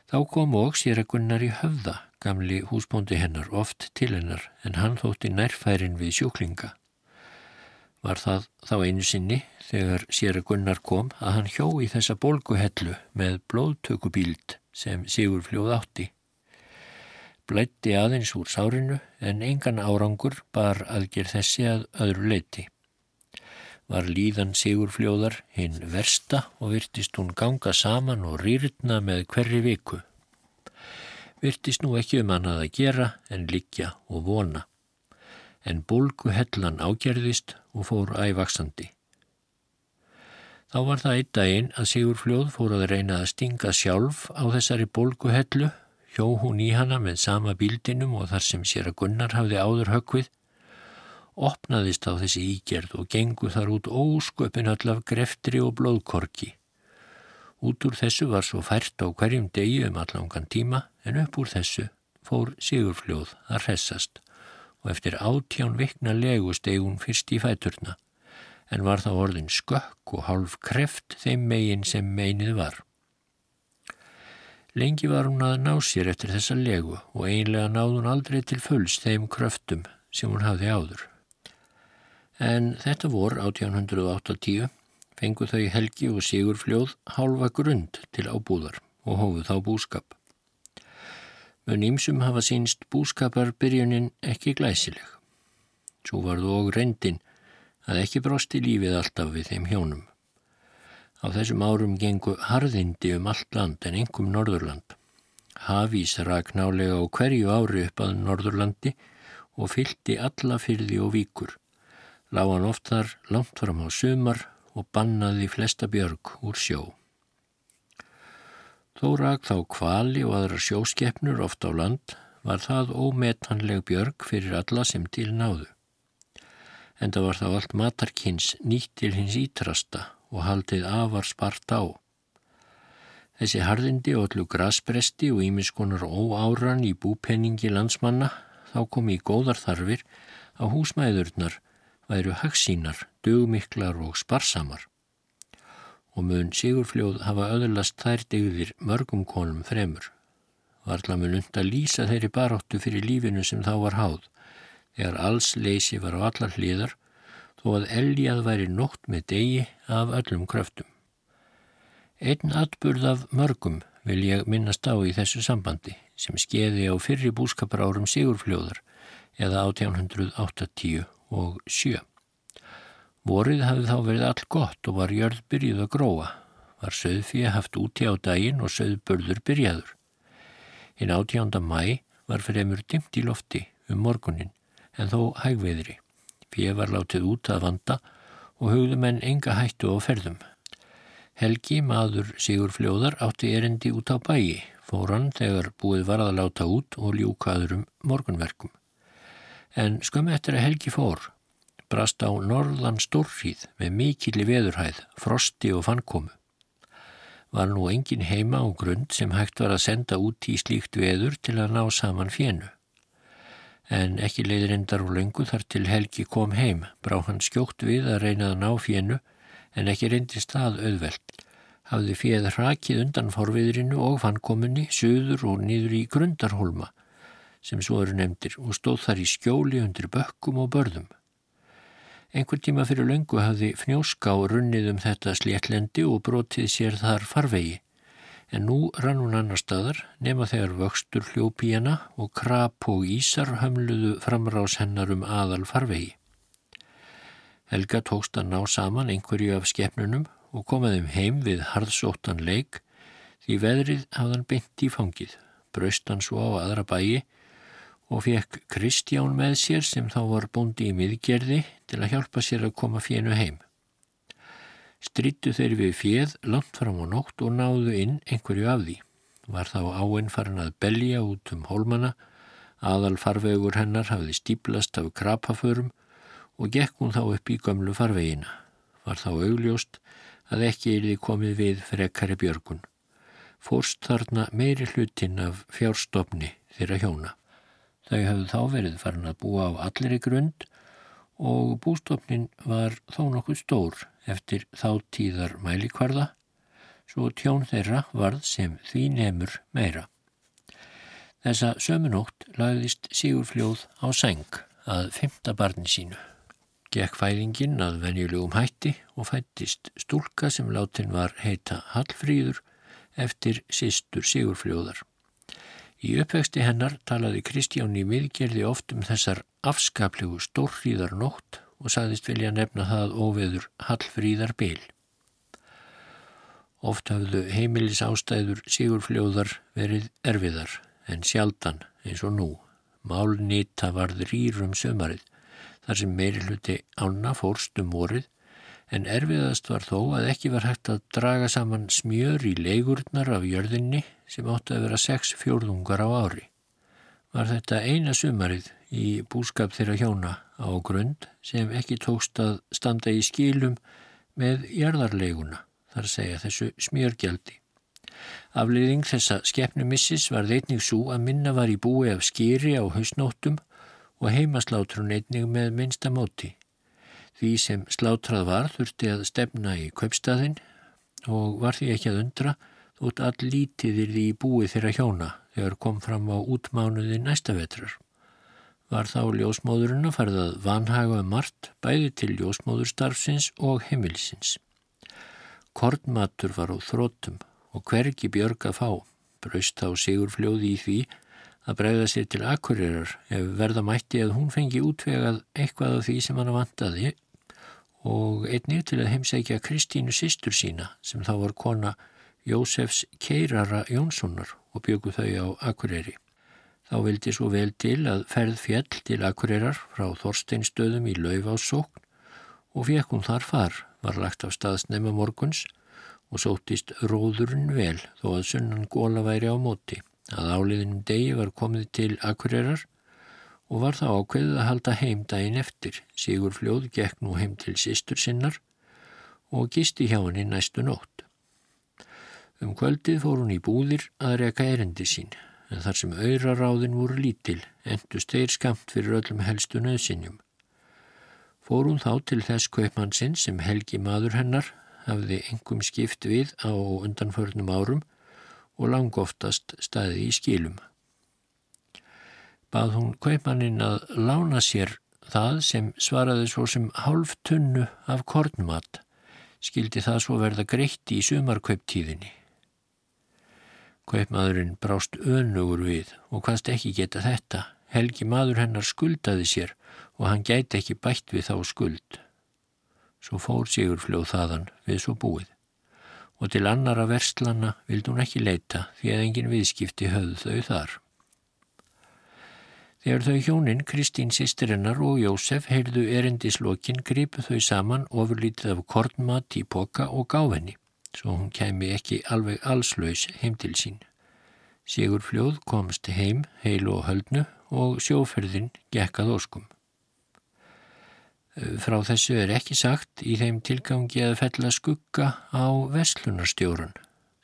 Þá kom og sér að Gunnar í höfða gamli húsbóndi hennar oft til hennar en hann þótti nærfærin við sjúklinga. Var það þá einu sinni þegar sér að Gunnar kom að hann hjó í þessa bólguhellu með blóðtökubíld sem Sigur fljóð átti. Blætti aðeins úr sárinu en engan árangur bar aðgerð þessi að öðru leiti. Var líðan Sigur fljóðar hinn versta og virtist hún ganga saman og rýrna með hverri viku. Virtist nú ekki um annað að gera en likja og vona en bólgu hellan ágerðist og fór ævaksandi. Þá var það einn daginn að Sigur Fljóð fór að reyna að stinga sjálf á þessari bólgu hellu, hjó hún í hana með sama bíldinum og þar sem sér að Gunnar hafði áður höggvið, opnaðist á þessi ígerð og gengu þar út ósköpin öll af greftri og blóðkorki. Út úr þessu var svo fært á hverjum degi um allangan tíma en upp úr þessu fór Sigurfljóð að hressast og eftir átján vikna legu steg hún fyrst í fæturna en var þá orðin skökk og hálf kreft þeim megin sem meinið var. Lengi var hún að ná sér eftir þessa legu og einlega náð hún aldrei til fulls þeim kröftum sem hún hafði áður. En þetta vor 1880 fengu þau Helgi og Sigurfljóð hálfa grund til ábúðar og hófuð þá búskap. Mun ímsum hafa sínst búskaparbyrjunin ekki glæsileg. Svo var þú og reyndin að ekki brosti lífið alltaf við þeim hjónum. Á þessum árum gengu harðindi um allt land en engum Norðurland. Hafís rak nálega á hverju ári upp að Norðurlandi og fyldi alla fyrði og víkur. Láðan oft þar langt fram á sumar og bannaði flesta björg úr sjó. Þó rak þá kvali og aðra sjóskeppnur oft á land var það ómetanleg björg fyrir alla sem til náðu. En það var þá allt matarkins nýtt til hins ítrasta og haldið afar spart á. Þessi harðindi og allu graspresti og ímiskonar óáran í búpenningi landsmanna þá kom í góðar þarfir að húsmæðurnar væru hagsínar, dögmiklar og sparsamar og mun Sigurfljóð hafa öðurlast þær digðir mörgum konum fremur. Varðla mun und að lýsa þeirri baróttu fyrir lífinu sem þá var háð, þegar alls leysi var á allar hliðar, þó að eljað væri nótt með degi af öllum kröftum. Einn atburð af mörgum vil ég minnast á í þessu sambandi sem skeiði á fyrri búskapar árum Sigurfljóðar eða 1880 og 7. Vorið hafði þá verið all gott og var jörð byrjuð að gróa. Var söðfíja haft úti á daginn og söðbörður byrjaður. Hinn átjánda mæ var fremur dimt í lofti um morgunin en þó hægveðri. Fíja var látið út að vanda og hugðu menn enga hættu á ferðum. Helgi, maður Sigur Fljóðar, átti erindi út á bæi, fór hann þegar búið var að láta út og ljúkaður um morgunverkum. En skömmi eftir að Helgi fór, brast á norðan stórfríð með mikilli veðurhæð, frosti og fannkomu. Var nú engin heima á grund sem hægt var að senda út í slíkt veður til að ná saman fjennu. En ekki leiðir endar og löngu þar til Helgi kom heim, brá hann skjókt við að reyna að ná fjennu en ekki reyndist það auðvelt. Hafði fjeð hrakið undan forviðrinu og fannkomunni, söður og nýður í grundarholma sem svo eru nefndir og stóð þar í skjóli undir bökkum og börðum. Einhver tíma fyrir löngu hafði fnjóská runnið um þetta sléttlendi og brotið sér þar farvegi. En nú rann hún annar staðar nema þegar vöxtur hljópi hana og krap og ísar hömluðu framrás hennar um aðal farvegi. Helga tókst að ná saman einhverju af skefnunum og komaðum heim við harðsóttan leik því veðrið hafðan bynt í fangið, braust hann svo á aðra bæi og fekk Kristján með sér sem þá var búndi í miðgerði til að hjálpa sér að koma fjennu heim. Strittu þeir við fjeð langt fram á nótt og náðu inn einhverju af því. Var þá áinn farin að belja út um hólmana, aðal farvegur hennar hafði stíplast af krapaförum og gekk hún þá upp í gömlu farvegina. Var þá augljóst að ekki er því komið við frekari björgun. Fórst þarna meiri hlutin af fjárstofni þeirra hjóna. Þau hafðu þá verið farin að búa á allir í grund og bústofnin var þó nokkuð stór eftir þá tíðar mælikvarða, svo tjón þeirra varð sem því nefnur meira. Þessa sömunótt lagðist Sigurfljóð á seng að fymta barni sínu. Gekk fæðingin að venjulegum hætti og fættist stúlka sem látin var heita Hallfríður eftir sístur Sigurfljóðar. Í uppvexti hennar talaði Kristján í miðgerði oft um þessar afskaplegu stórhríðar nótt og saðist vilja nefna það óveður Hallfríðar Bil. Oft hafðu heimilis ástæður Sigurfljóðar verið erfiðar en sjaldan eins og nú. Málnýta varð rýrum sömarið þar sem meiri hluti ána fórst um vorið en erfiðast var þó að ekki var hægt að draga saman smjör í leigurnar af jörðinni sem átti að vera sex fjórðungar á ári. Var þetta eina sumarið í búskap þeirra hjóna á grund sem ekki tókst að standa í skilum með jarðarleiguna, þar segja þessu smjörgjaldi. Afliðing þessa skeppnumissis var þeitning svo að minna var í búi af skýri á hausnóttum og heimaslátrun einnig með minnsta móti. Því sem slátrað var þurfti að stefna í kaupstaðin og var því ekki að undra þótt all lítiðir því í búi þeirra hjóna þegar kom fram á útmánuði næsta vetrar. Var þá ljósmóðurinn að farið að vanhaga um margt bæði til ljósmóðurstarfsins og heimilisins. Kornmatur var á þróttum og hvergi björg að fá, braust á sigurfljóði í því að bregða sér til akkurirar ef verða mætti að hún fengi útvegað eitthvað af því sem hann vantaði og einnig til að heimsækja Kristínu sýstur sína sem þá var kona Jósefs Keirara Jónssonar og bjögu þau á Akureyri. Þá vildi svo vel til að ferð fjell til Akureyrar frá Þorsteinstöðum í Laufássókn og fekk hún þar far, var lagt af staðsnema morguns og sóttist róðurinn vel þó að sunnan góla væri á móti. Að áliðinum degi var komið til Akureyrar og var það ákveðið að halda heim daginn eftir. Sigur fljóð gekk nú heim til sýstur sinnar og gisti hjá henni næstu nótt. Um kvöldið fór hún í búðir að reka erindi sín, en þar sem auðraráðin voru lítil, endust þeir skamt fyrir öllum helstu nöðsinjum. Fór hún þá til þess kaupmannsinn sem Helgi maður hennar hafði engum skipt við á undanförnum árum og langoftast staði í skilum bað hún kaupmannin að lána sér það sem svaraði svo sem hálf tunnu af kornmat, skildi það svo verða greitt í sumarkauptíðinni. Kaupmaðurinn brást önugur við og hvaðst ekki geta þetta, helgi maður hennar skuldaði sér og hann gæti ekki bætt við þá skuld. Svo fór Sigur fljóð þaðan við svo búið og til annara verstlana vild hún ekki leita því að engin viðskipti höfðu þau þar. Þegar þau hjónin, Kristín sýstirinnar og Jósef heyrðu erindislokin gripu þau saman ofurlítið af kornmat í boka og gáfenni, svo hún kæmi ekki alveg allslaus heim til sín. Sigur fljóð komst heim, heil og höldnu og sjóferðin gekkað óskum. Frá þessu er ekki sagt í þeim tilgangi að fella skugga á vestlunarstjórun,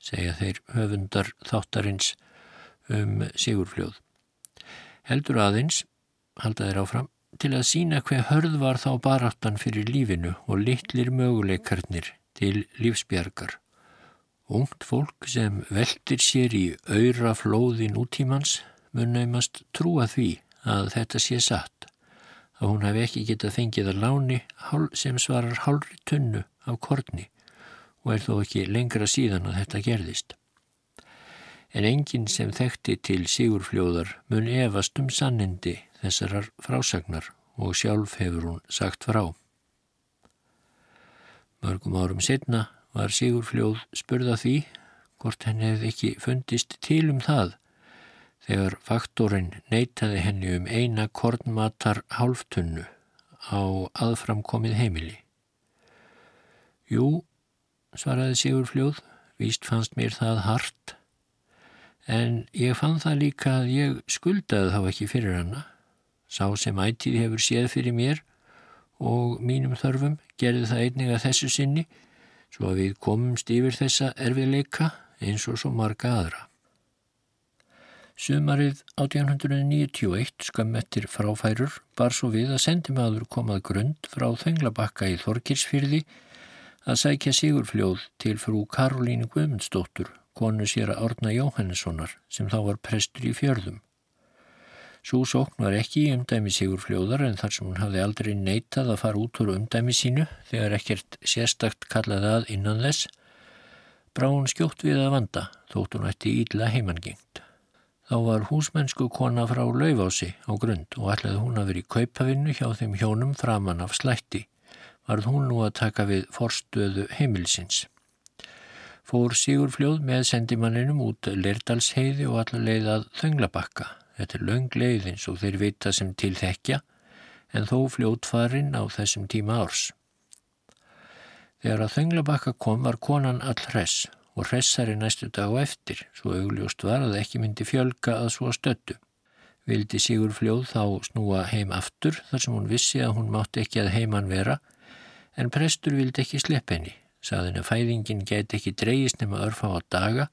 segja þeir höfundar þáttarins um Sigurfljóð heldur aðeins, haldaðir áfram, til að sína hver hörð var þá baráttan fyrir lífinu og litlir möguleikarnir til lífsbjargar. Ungt fólk sem veldir sér í auðra flóðin útímans mun naumast trúa því að þetta sé satt, að hún hafi ekki getað fengið að láni sem svarar hálri tunnu af korni og er þó ekki lengra síðan að þetta gerðist en enginn sem þekkti til Sigurfljóðar mun efast um sannindi þessarar frásagnar og sjálf hefur hún sagt frá. Mörgum árum setna var Sigurfljóð spurða því hvort henni hefði ekki fundist til um það þegar faktorinn neytaði henni um eina kornmatar hálftunnu á aðframkomið heimili. Jú, svaraði Sigurfljóð, víst fannst mér það hart En ég fann það líka að ég skuldaði þá ekki fyrir hana. Sá sem ættið hefur séð fyrir mér og mínum þörfum gerði það einnig að þessu sinni svo að við komumst yfir þessa erfiðleika eins og svo marga aðra. Sumarið 1891 skammettir fráfærur bar svo við að sendimaður komað grund frá Þenglabakka í Þorkirsfyrði að sækja Sigurfljóð til frú Karolínu Guðmundsdóttur konu sér að Árna Jóhannessonar sem þá var prestur í fjörðum. Svo sókn var ekki í umdæmi Sigur Fljóðar en þar sem hún hafði aldrei neitað að fara út úr umdæmi sínu þegar ekkert sérstakt kallaði að innan þess, brá hún skjótt við að vanda, þótt hún ætti ídla heimangengt. Þá var húsmennsku kona frá Lauvási á grund og ætlaði hún að vera í kaupavinnu hjá þeim hjónum framann af slætti. Varð hún nú að taka við forstöðu heimilsins. Fór Sigur Fljóð með sendimanninum út Lerdalsheiði og allar leiðað Þönglabakka. Þetta er laung leið eins og þeir vita sem til þekkja en þó fljótfarinn á þessum tíma árs. Þegar að Þönglabakka kom var konan all hress og hressari næstu dag og eftir, svo augljóst var að ekki myndi fjölga að svo stöttu. Vildi Sigur Fljóð þá snúa heim aftur þar sem hún vissi að hún mátti ekki að heiman vera, en prestur vildi ekki slepp henni, saðin að fæðingin get ekki dreyist nema örfa á daga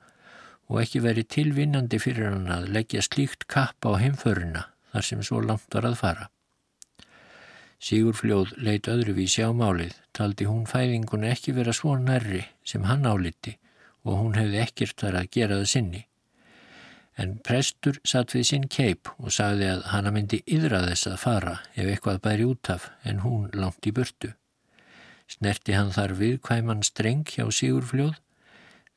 og ekki veri tilvinnandi fyrir hann að leggja slíkt kapp á heimföruna þar sem svo langt var að fara. Sigurfljóð leitt öðruvísi á málið, taldi hún fæðingun ekki vera svo nærri sem hann áliti og hún hefði ekkert þar að gera það sinni. En prestur satt við sinn keip og sagði að hana myndi yðra þess að fara ef eitthvað bæri út af en hún langt í burtu. Snerti hann þar við hvæman streng hjá Sigurfljóð.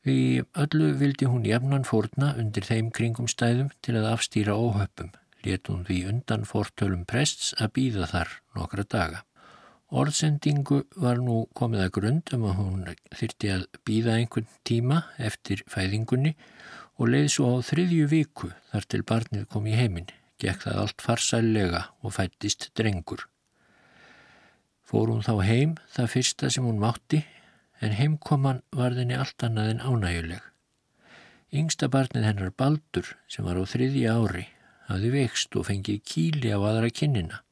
Við öllu vildi hún jafnan fórna undir þeim kringum stæðum til að afstýra óhöppum. Let hún því undan fórtölum prests að býða þar nokkra daga. Orðsendingu var nú komið að grund um að hún þyrti að býða einhvern tíma eftir fæðingunni og leið svo á þriðju viku þar til barnið kom í heiminn, gekk það allt farsælega og fættist drengur. Fór hún þá heim það fyrsta sem hún mátti en heimkoman var þenni allt annað en ánæguleg. Yngsta barnið hennar Baldur sem var á þriðja ári hafði vext og fengið kíli á aðra kinnina,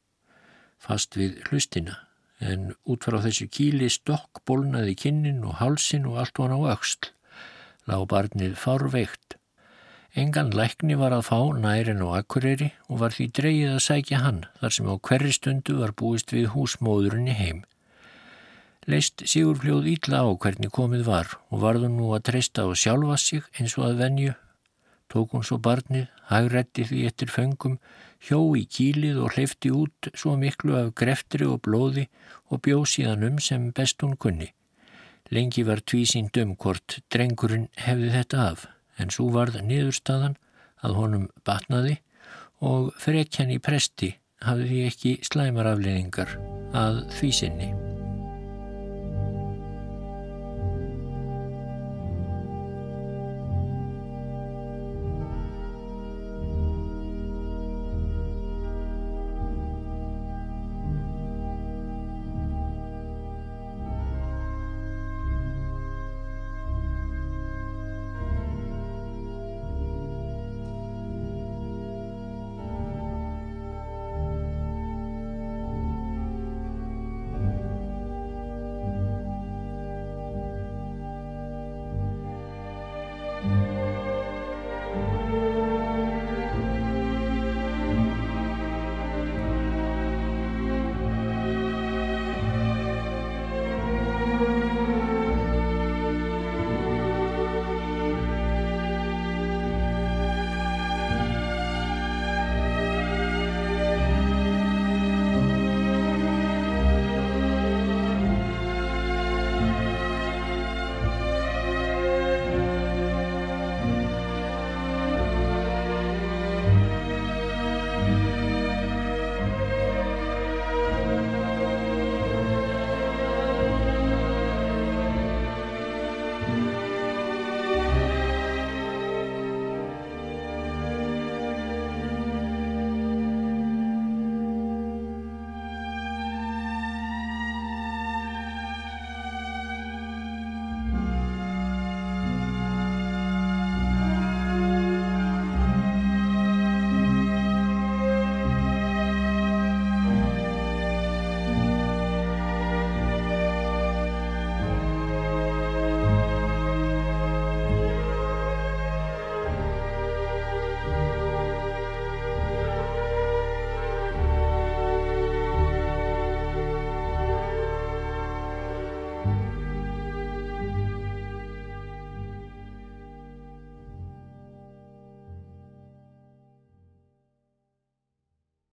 fast við hlustina en út frá þessu kíli stokk bólnaði kinnin og halsin og allt var á auksl. Lá barnið farveikt. Engan lækni var að fá nærin og akkureri og var því dreyið að sækja hann þar sem á hverri stundu var búist við húsmóðurinni heim. Leist Sigurfljóð ítla á hvernig komið var og varðu nú að treysta á sjálfa sig eins og að venju. Tók hún svo barnið, hagrætti því eftir föngum, hjó í kílið og hleyfti út svo miklu af greftri og blóði og bjóð síðan um sem best hún kunni. Lengi var tvísínd um hvort drengurinn hefði þetta af, en svo varð niðurstaðan að honum batnaði og frekjan í presti hafði því ekki slæmar afleðingar að því sinni.